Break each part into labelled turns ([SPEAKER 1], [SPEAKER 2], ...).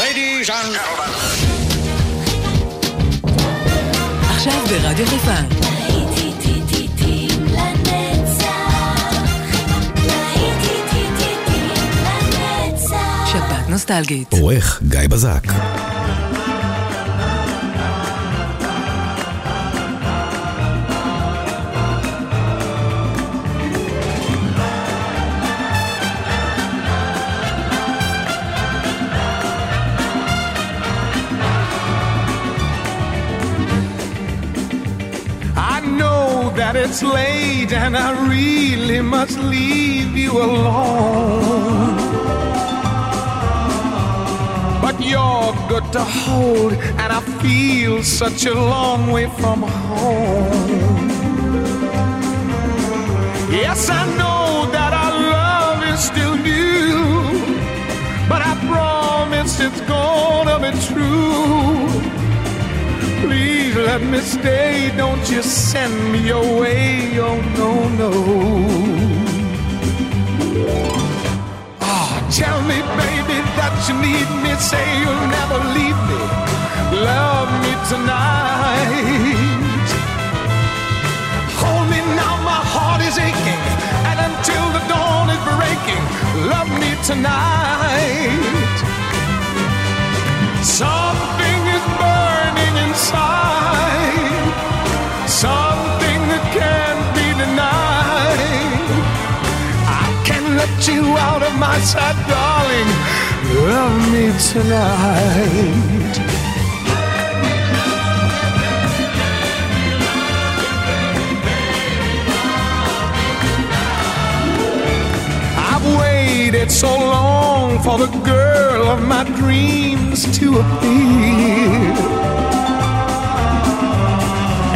[SPEAKER 1] Ladies and gentlemen.
[SPEAKER 2] עכשיו ברדיו חיפה. נוסטלגית.
[SPEAKER 3] עורך גיא בזק.
[SPEAKER 4] It's late and I really must leave you alone. But you're good to hold, and I feel such a long way from home. Yes, I know that our love is still new, but I promise it's gonna be true. Please let me Don't you send me away. Oh, no, no. Oh, tell me, baby, that you need me. Say you'll never leave me. Love me tonight. Hold me now, my heart is aching. And until the dawn is breaking, love me tonight. Something is burning inside, my sight, darling. Love me tonight. I've waited so long for the girl of my dreams to appear.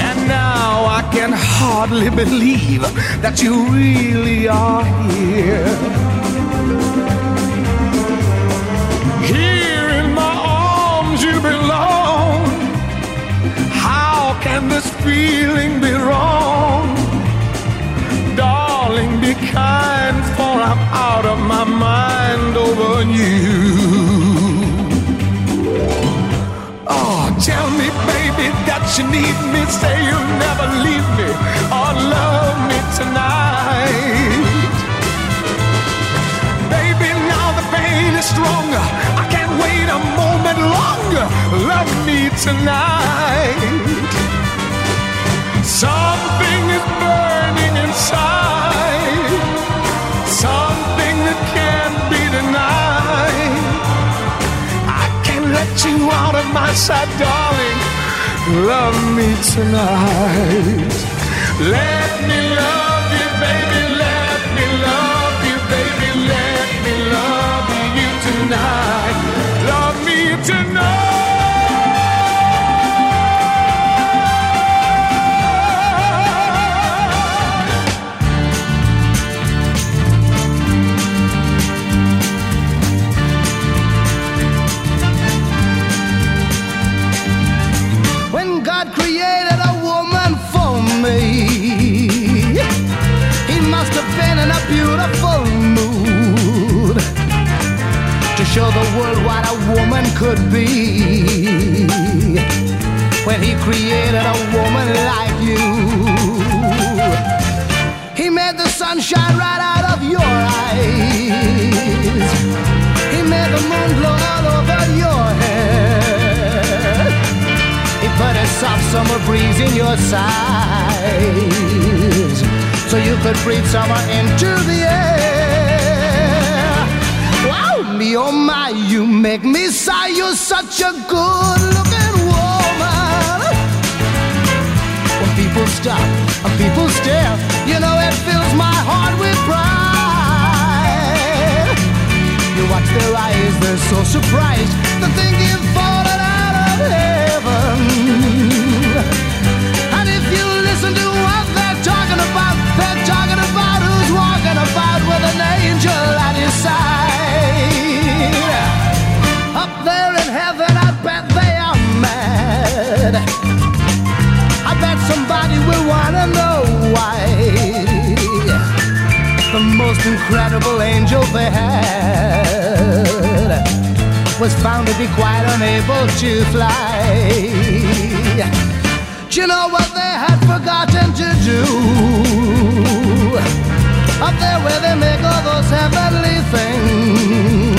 [SPEAKER 4] And now I can hardly believe that you really are. Here feeling be wrong? Darling, be kind, for I'm out of my mind over you. Oh, tell me, baby, that you need me. Say you'll never leave me or love me tonight. Baby, now the pain is stronger. I can't wait a moment longer. Love me tonight. Something is burning inside, something that can't be denied. I can't let you out of my sight, darling. Love me tonight. Let me love you, baby. Let me love you, baby. Let me love you tonight. Love me tonight.
[SPEAKER 5] Sides So you could breathe summer into the air. Wow, me oh my, you make me sigh. You're such a good looking woman. When people stop and people stare You know it fills my heart with pride. You watch their eyes, they're so surprised. They think with an angel at his side Up there in heaven, I bet they are mad I bet somebody will wanna know why the most incredible angel they had was found to be quite unable to fly. Do you know what they had forgotten to do? Up there where they make all those heavenly things,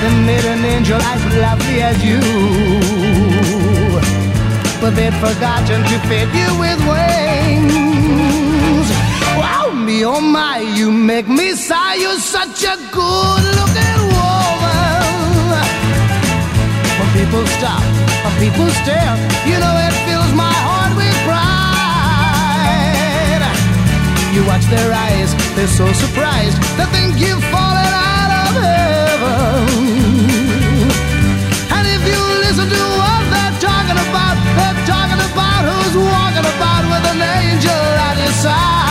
[SPEAKER 5] they made an angel as lovely as you. But they'd forgotten to fit you with wings. Wow, me, oh my, you make me sigh. You're such a good looking woman. When people stop, when people stare, you know it fills my heart with pride. You watch their eyes, they're so surprised. They think you've fallen out of heaven. And if you listen to what they're talking about, they're talking about who's walking about with an angel at his side.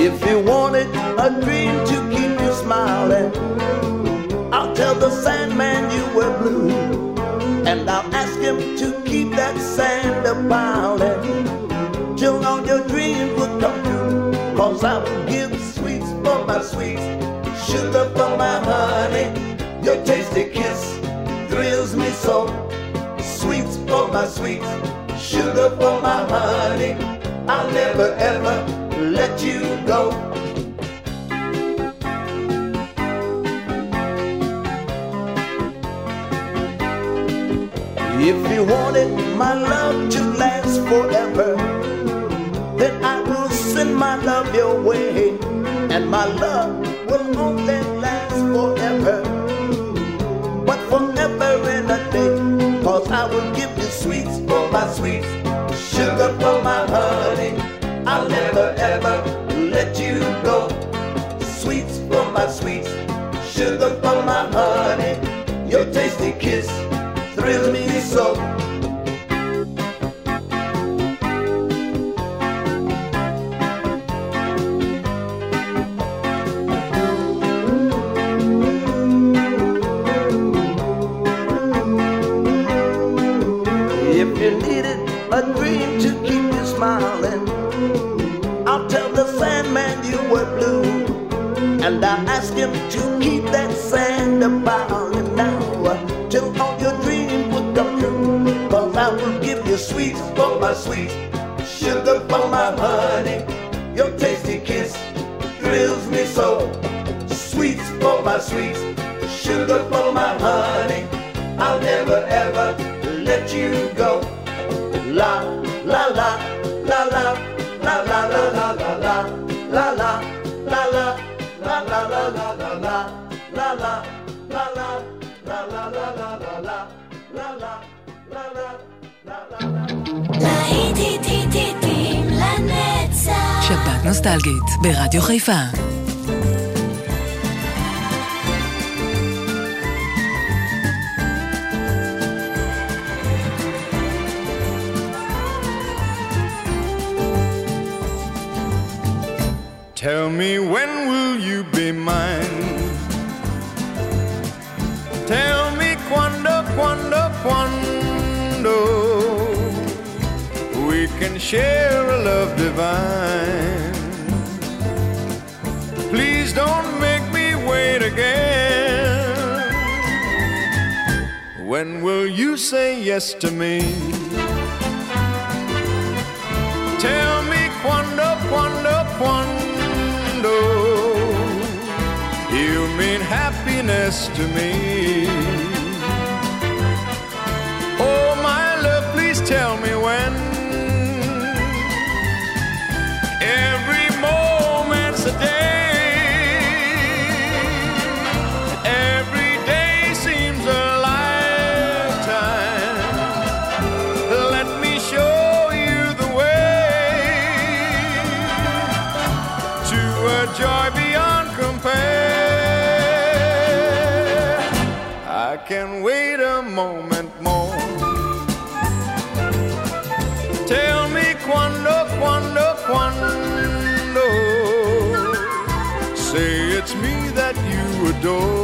[SPEAKER 3] If you wanted a dream to keep you smiling, I'll tell the Sandman you were blue. And I'll ask him to keep that sand a piling till all your dreams will come true. Cause I will give sweets for my sweets, sugar for my honey. Your tasty kiss thrills me so. Sweets for my sweets, sugar for my honey. I'll never ever let you go. If you wanted my love to last forever, then I will send my love your way, and my love will only last forever. But forever and a day, cause I will give you sweets for my sweets, sugar for my honey. I'll never ever let you go. Sweets for my sweets, sugar for my honey. Your tasty kiss thrills me so. Sweets, sugar for my honey. Your tasty kiss thrills me so. Sweets for my sweets, sugar for my honey. I'll never ever
[SPEAKER 1] נוסטלגית ברדיו חיפה.
[SPEAKER 6] Tell me when will you be mine? Tell me quando, quando, quando we can share a love divine. Please don't make me wait again. When will you say yes to me? Tell me quando, quando, quando you mean happiness to me. Oh, my love, please tell me moment more. Tell me quando, quando, quando. Say it's me that you adore.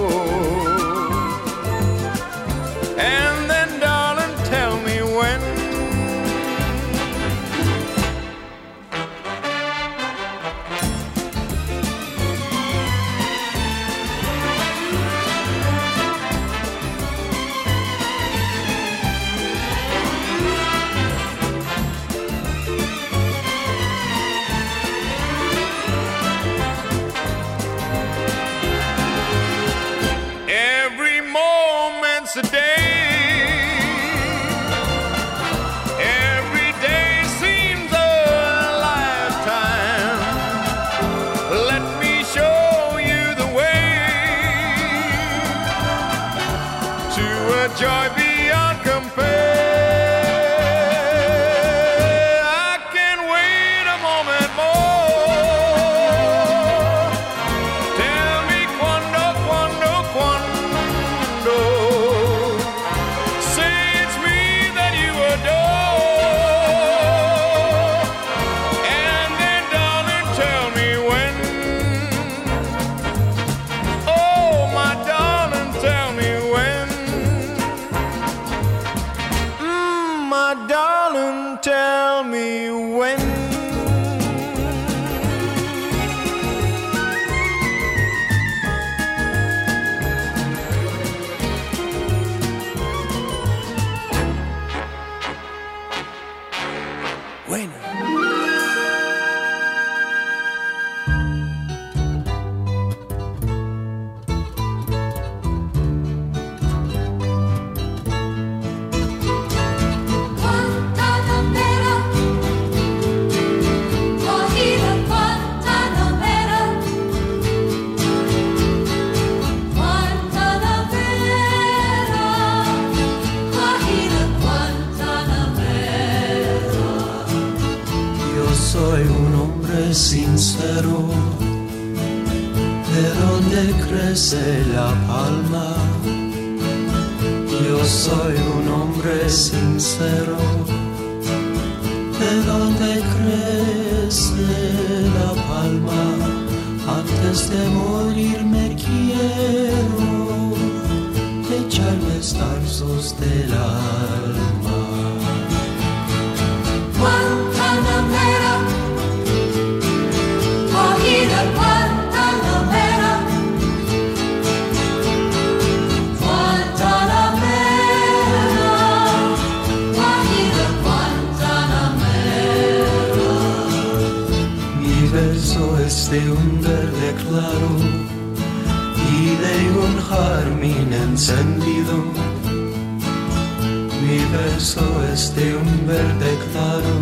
[SPEAKER 7] Verde claro y de un jardín encendido. Mi verso es de un verde claro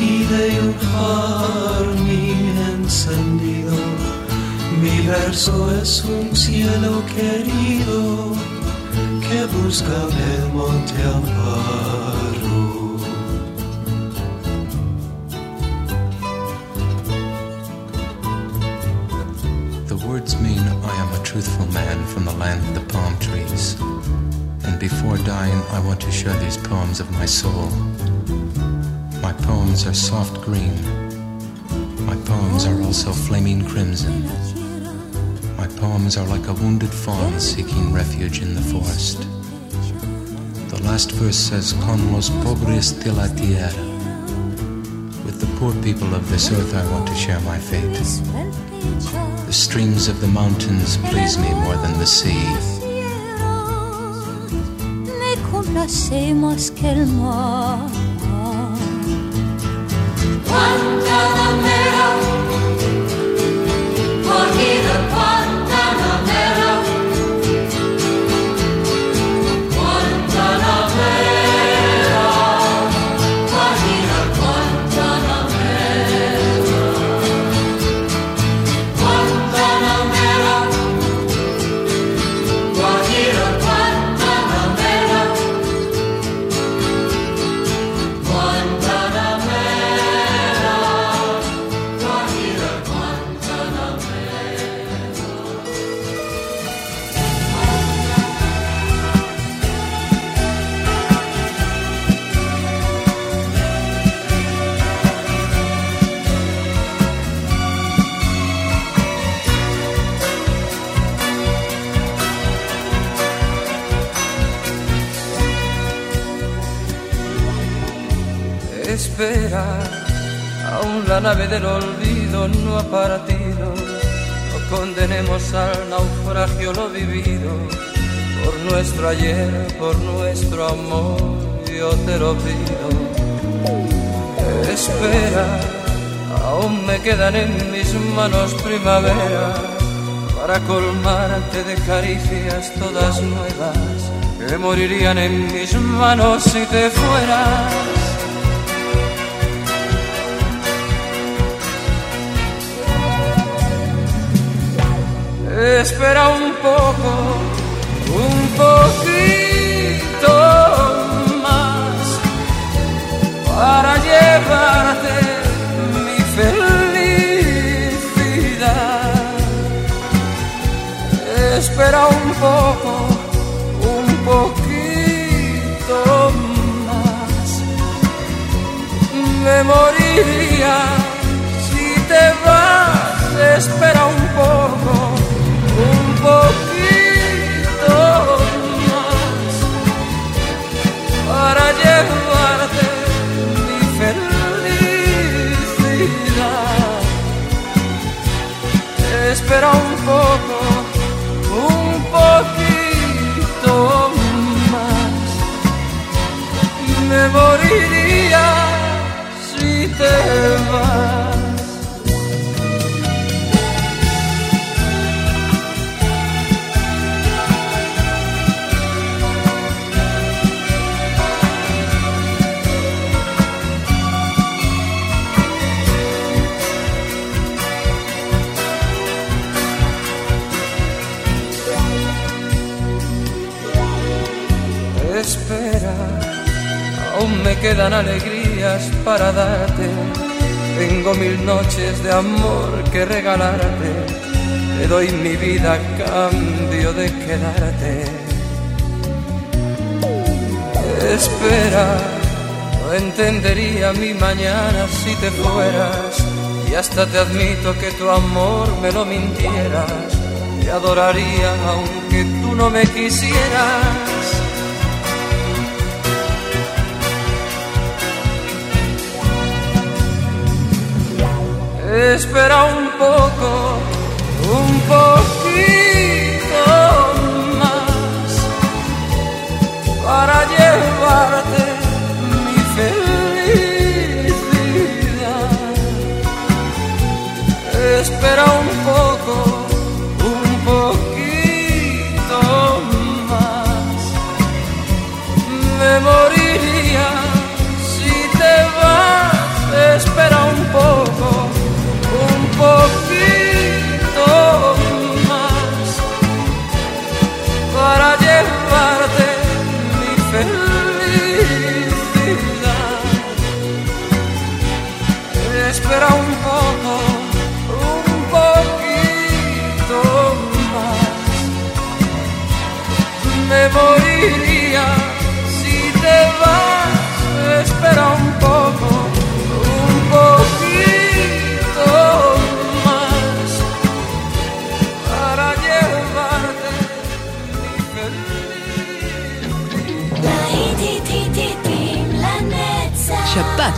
[SPEAKER 7] y de un jardín encendido. Mi verso es un cielo querido que busca el monte amparo.
[SPEAKER 8] Words mean I am a truthful man from the land of the palm trees. And before dying, I want to share these poems of my soul. My poems are soft green. My poems are also flaming crimson. My poems are like a wounded fawn seeking refuge in the forest. The last verse says, Con los pobres de la tierra. With the poor people of this earth, I want to share my fate. The streams of the mountains please me more than the sea.
[SPEAKER 9] Me complace más que el mar.
[SPEAKER 10] En mis manos primavera para colmarte de caricias todas nuevas que morirían en mis manos si te fueras. Espera un poco, un poquito más para llevarte Espera un poco, un poquito más. Me moriría si te vas. Espera un poco, un poquito más para llevarte mi felicidad. Espera un me quedan alegrías para darte. Tengo mil noches de amor que regalarte. Te doy mi vida a cambio de quedarte. Espera, no entendería mi mañana si te fueras. Y hasta te admito que tu amor me lo mintieras. Te adoraría aunque tú no me quisieras. Espera un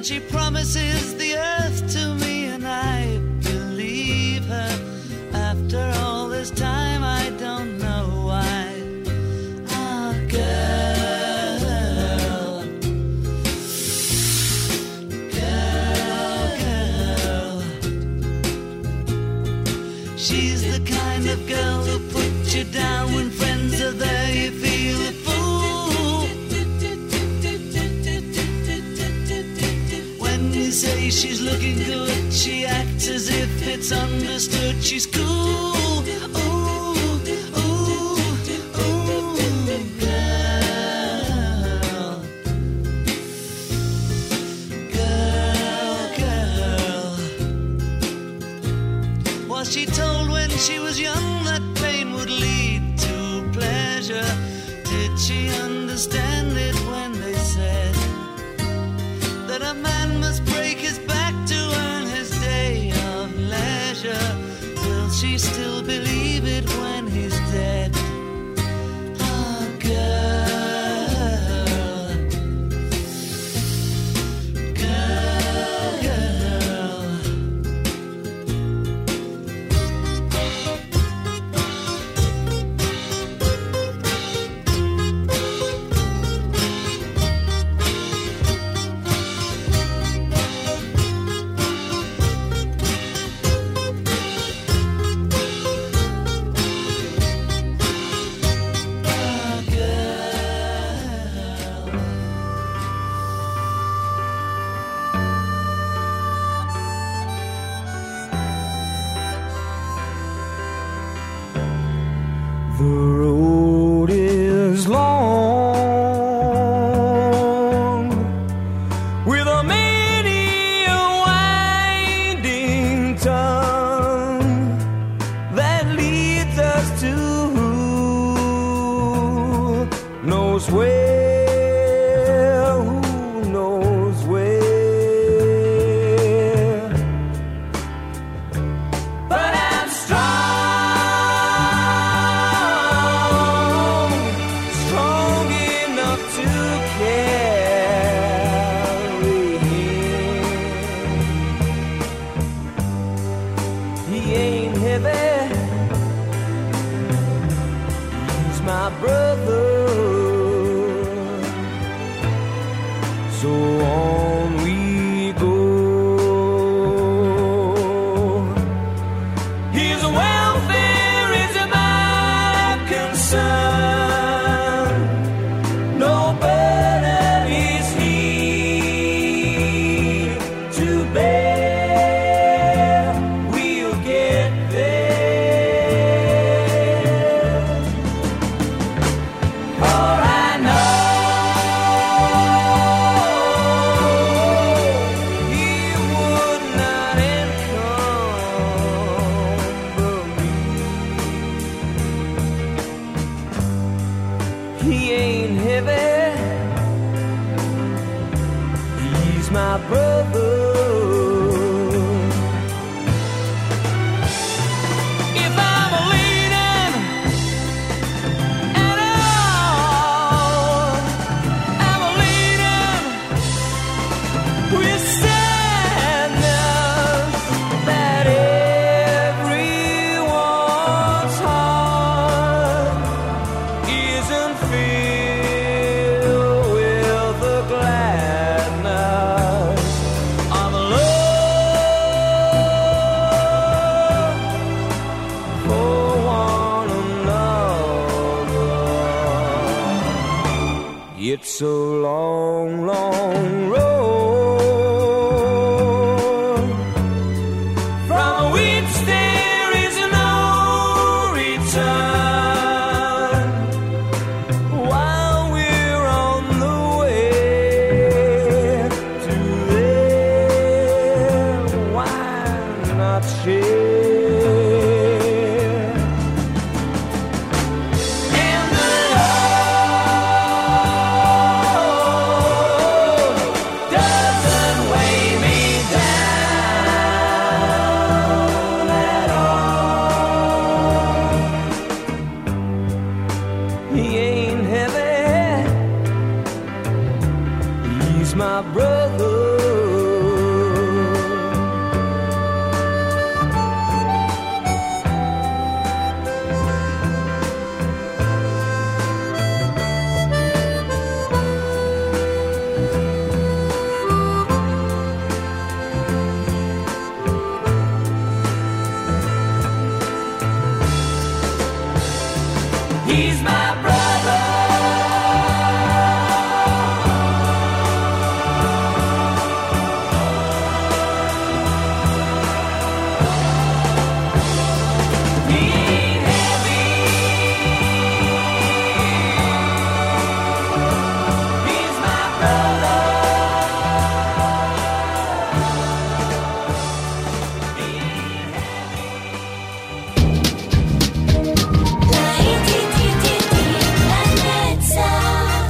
[SPEAKER 11] and
[SPEAKER 12] she promises the earth to me.
[SPEAKER 13] Still
[SPEAKER 14] my brother. So on.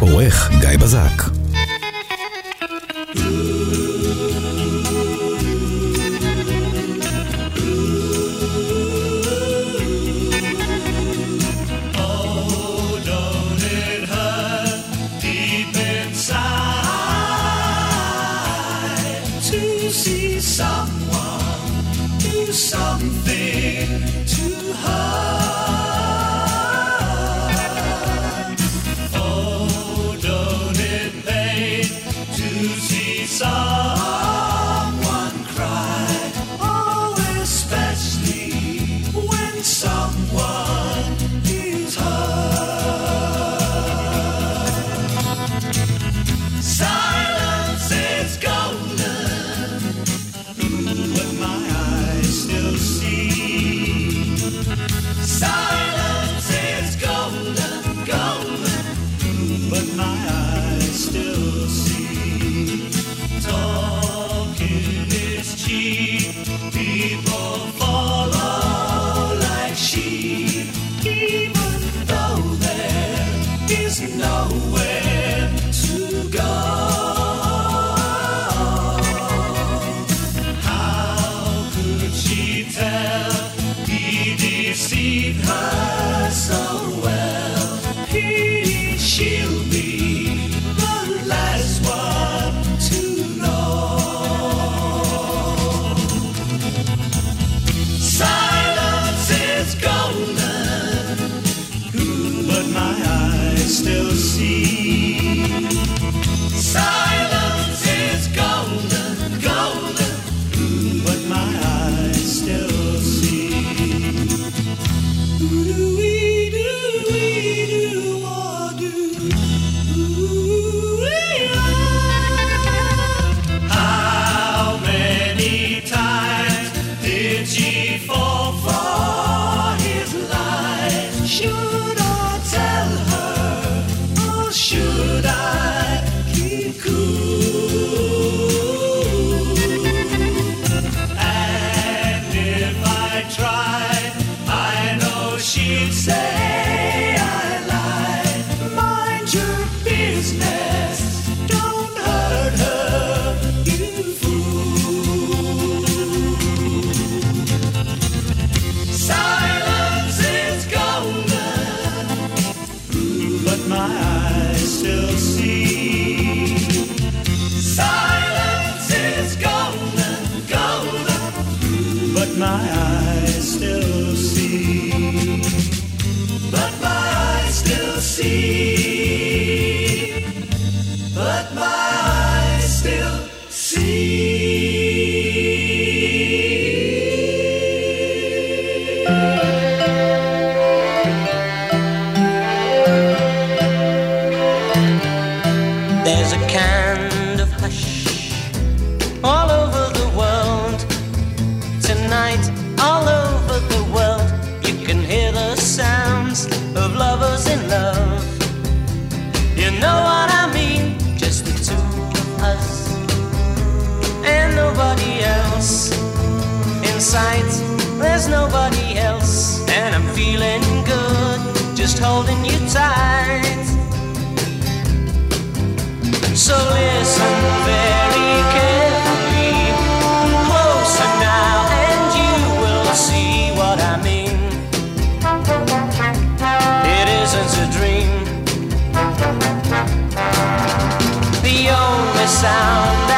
[SPEAKER 15] עורך גיא בזק.
[SPEAKER 16] There's a kind of hush all over the world. Tonight, all over the world, you can hear the sounds of lovers in love. You know what I mean? Just the two of us and nobody else. In sight, there's nobody else, and I'm feeling good, just holding you tight. So listen very carefully, closer now, and you will see what I mean. It isn't a dream. The only sound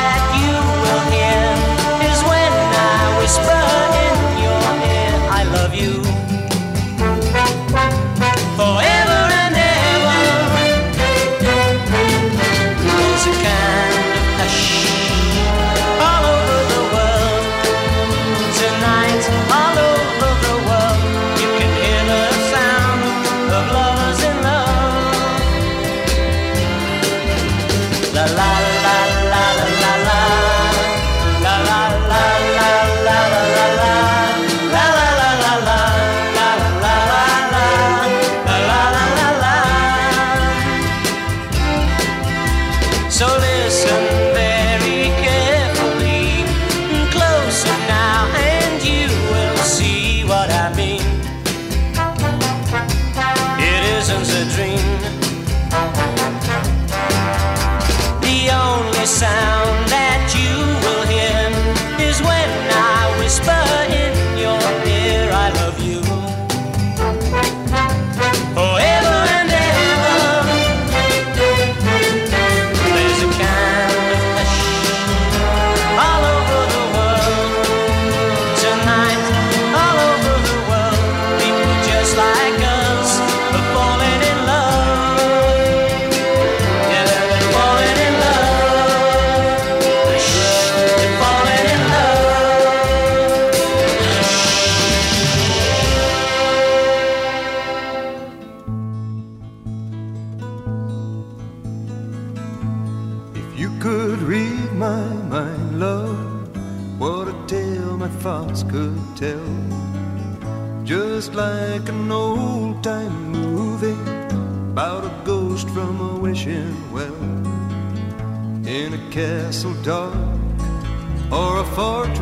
[SPEAKER 16] Mean. It isn't a dream. The only sound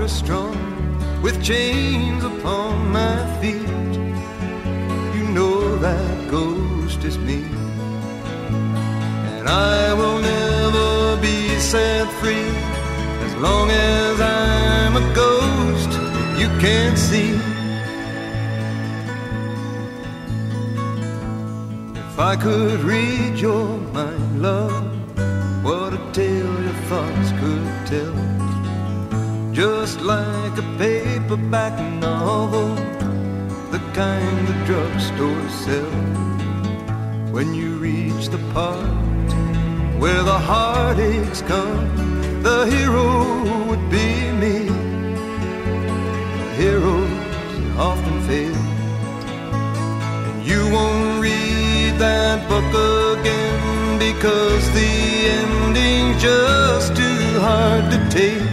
[SPEAKER 16] a
[SPEAKER 17] fortress strong with chains upon my feet. You know that ghost is me. And I will never be set free as long as I'm a ghost you can't see. If I could read your mind, love, what a tale your thoughts could tell. Just like a paperback novel, the kind the drugstore sell. When you reach the part where the heartaches come, the hero would be me. Heroes often fail, and you won't read that book again because the ending's just too hard to take.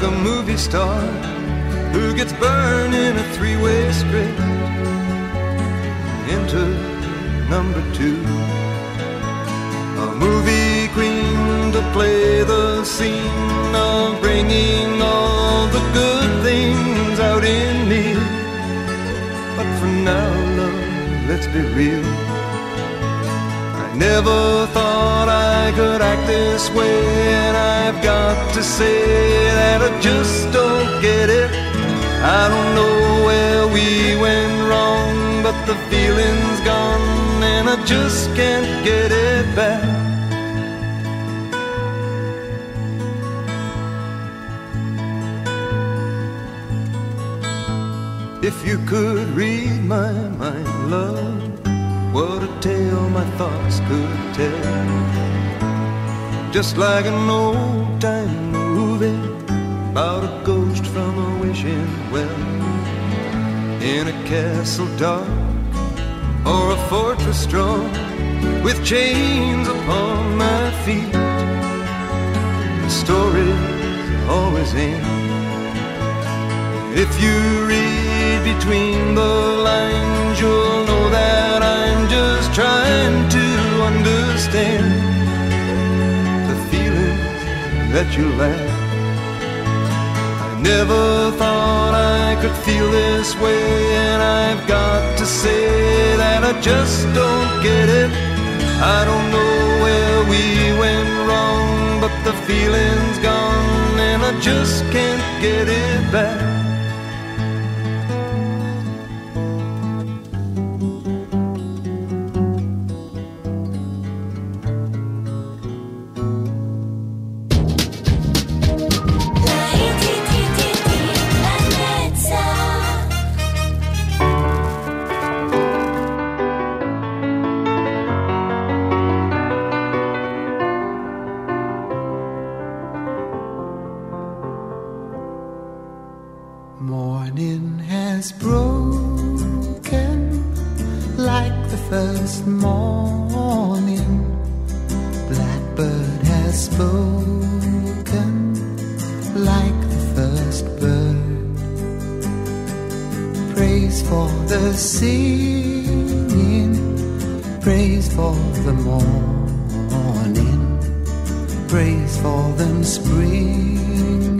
[SPEAKER 17] Like a movie star who gets burned in a three-way script. Enter number two, a movie queen to play the scene of bringing all the good things out in me. But for now, love, let's be real. I never thought I could act this way, and I've got to say that I just don't get it. I don't know where we went wrong, but the feeling's gone, and I just can't get it back. If you could read my mind, love, what a tale my thoughts could tell. Just like an old time movie about a ghost from a wishing well. In a castle dark or a fortress strong with chains upon my feet. The stories always end. If you read between the lines, you'll know that I'm just trying to understand that you lack. I never thought I could feel this way, and I've got to say that I just don't get it. I don't know where we went wrong, but the feeling's gone, and I just can't get it back.
[SPEAKER 5] Spoken like the first bird. Praise for the singing, praise for the morning, praise for them springing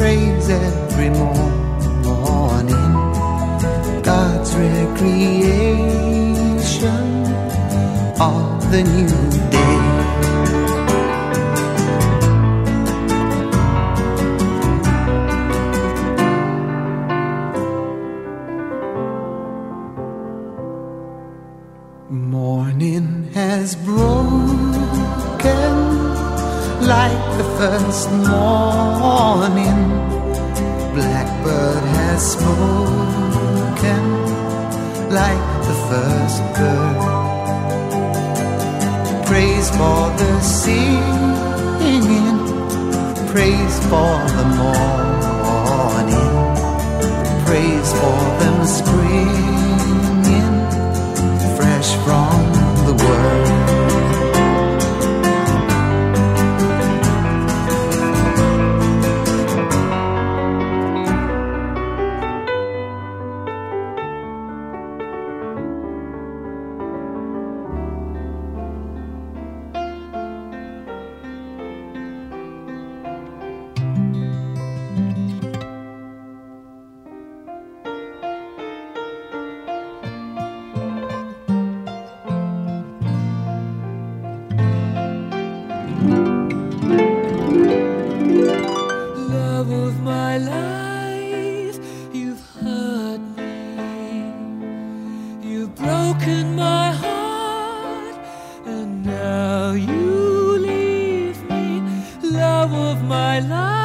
[SPEAKER 5] praise every morning, God's recreation of the new day.
[SPEAKER 10] my life.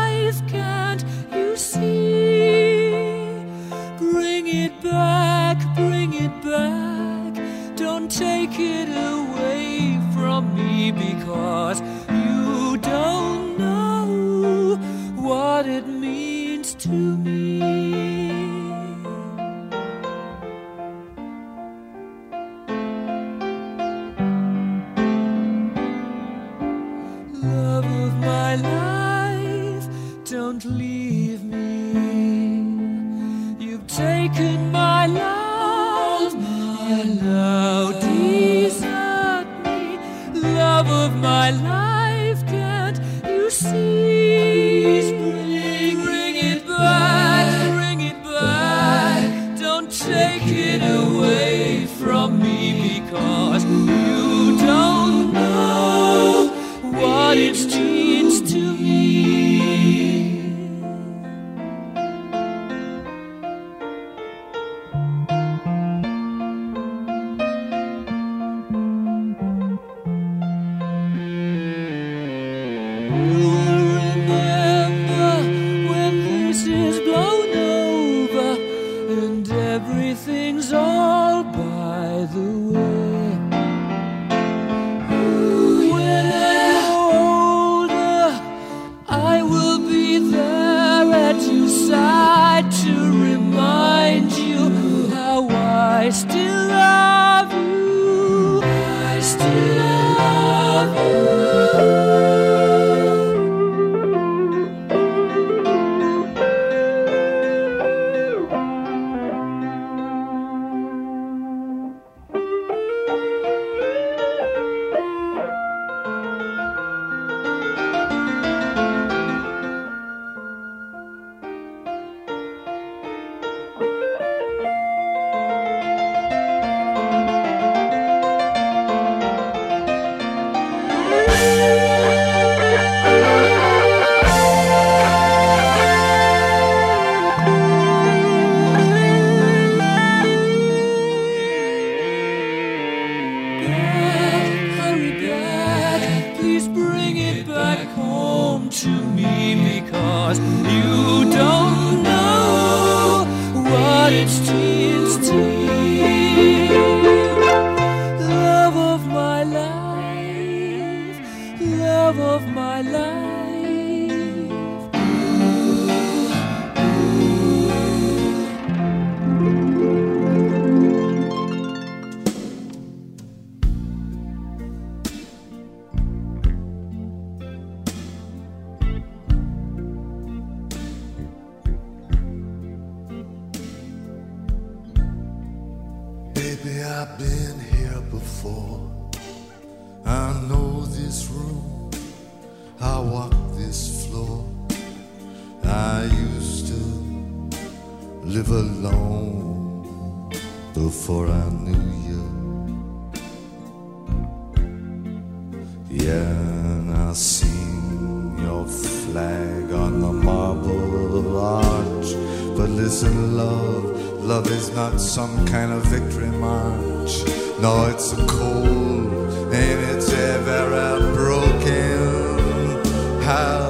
[SPEAKER 10] love you. I
[SPEAKER 18] walk this floor. I used to live alone before I knew you. Yeah, and I seen your flag on the marble arch. But listen, love, love is not some kind of victory march. No, it's a cold and it's ever a broad how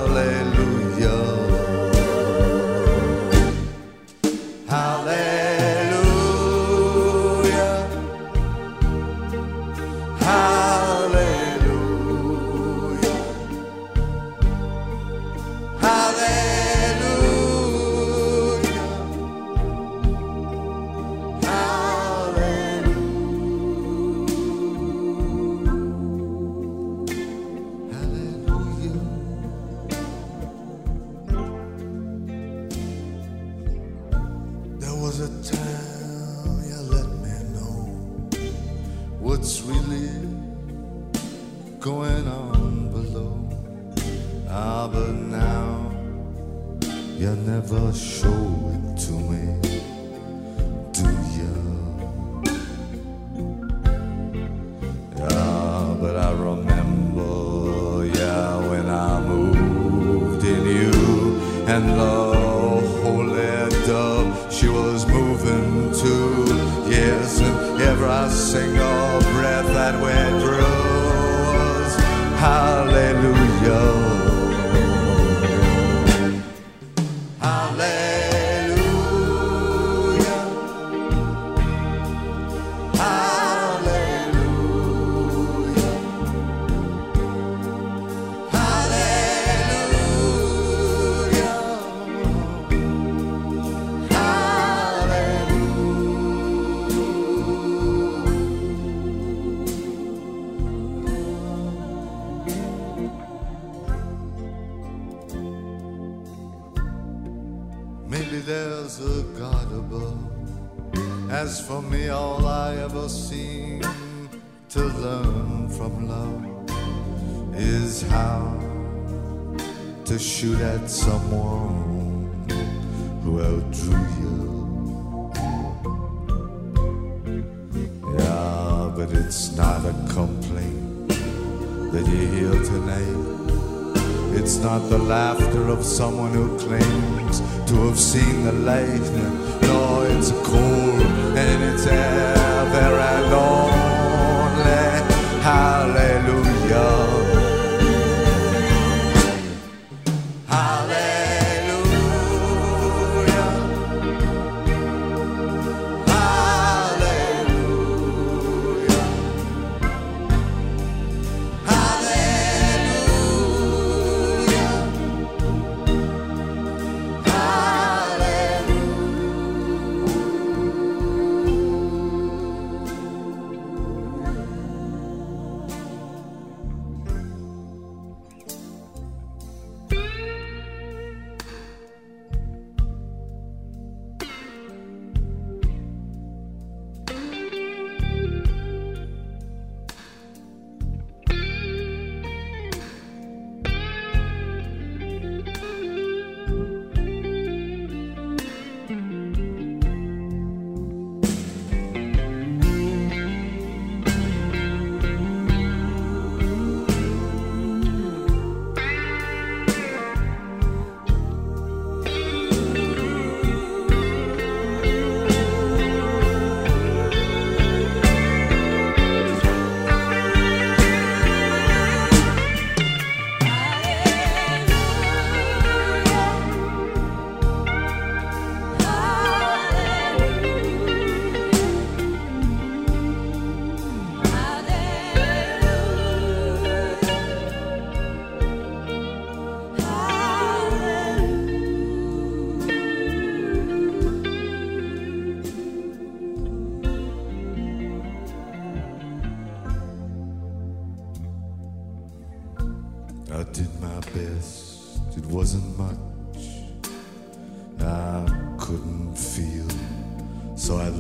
[SPEAKER 18] was moving too. Yes, and every single breath that went through.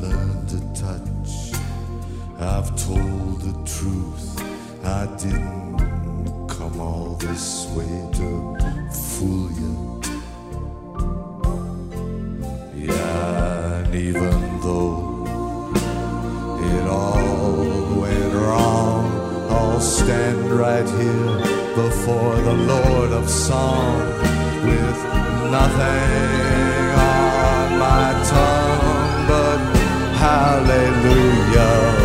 [SPEAKER 18] learned to touch. I've told the truth. I didn't come all this way to fool you. Yeah, and even though it all went wrong, I'll stand right here before the Lord of Song with nothing. hallelujah.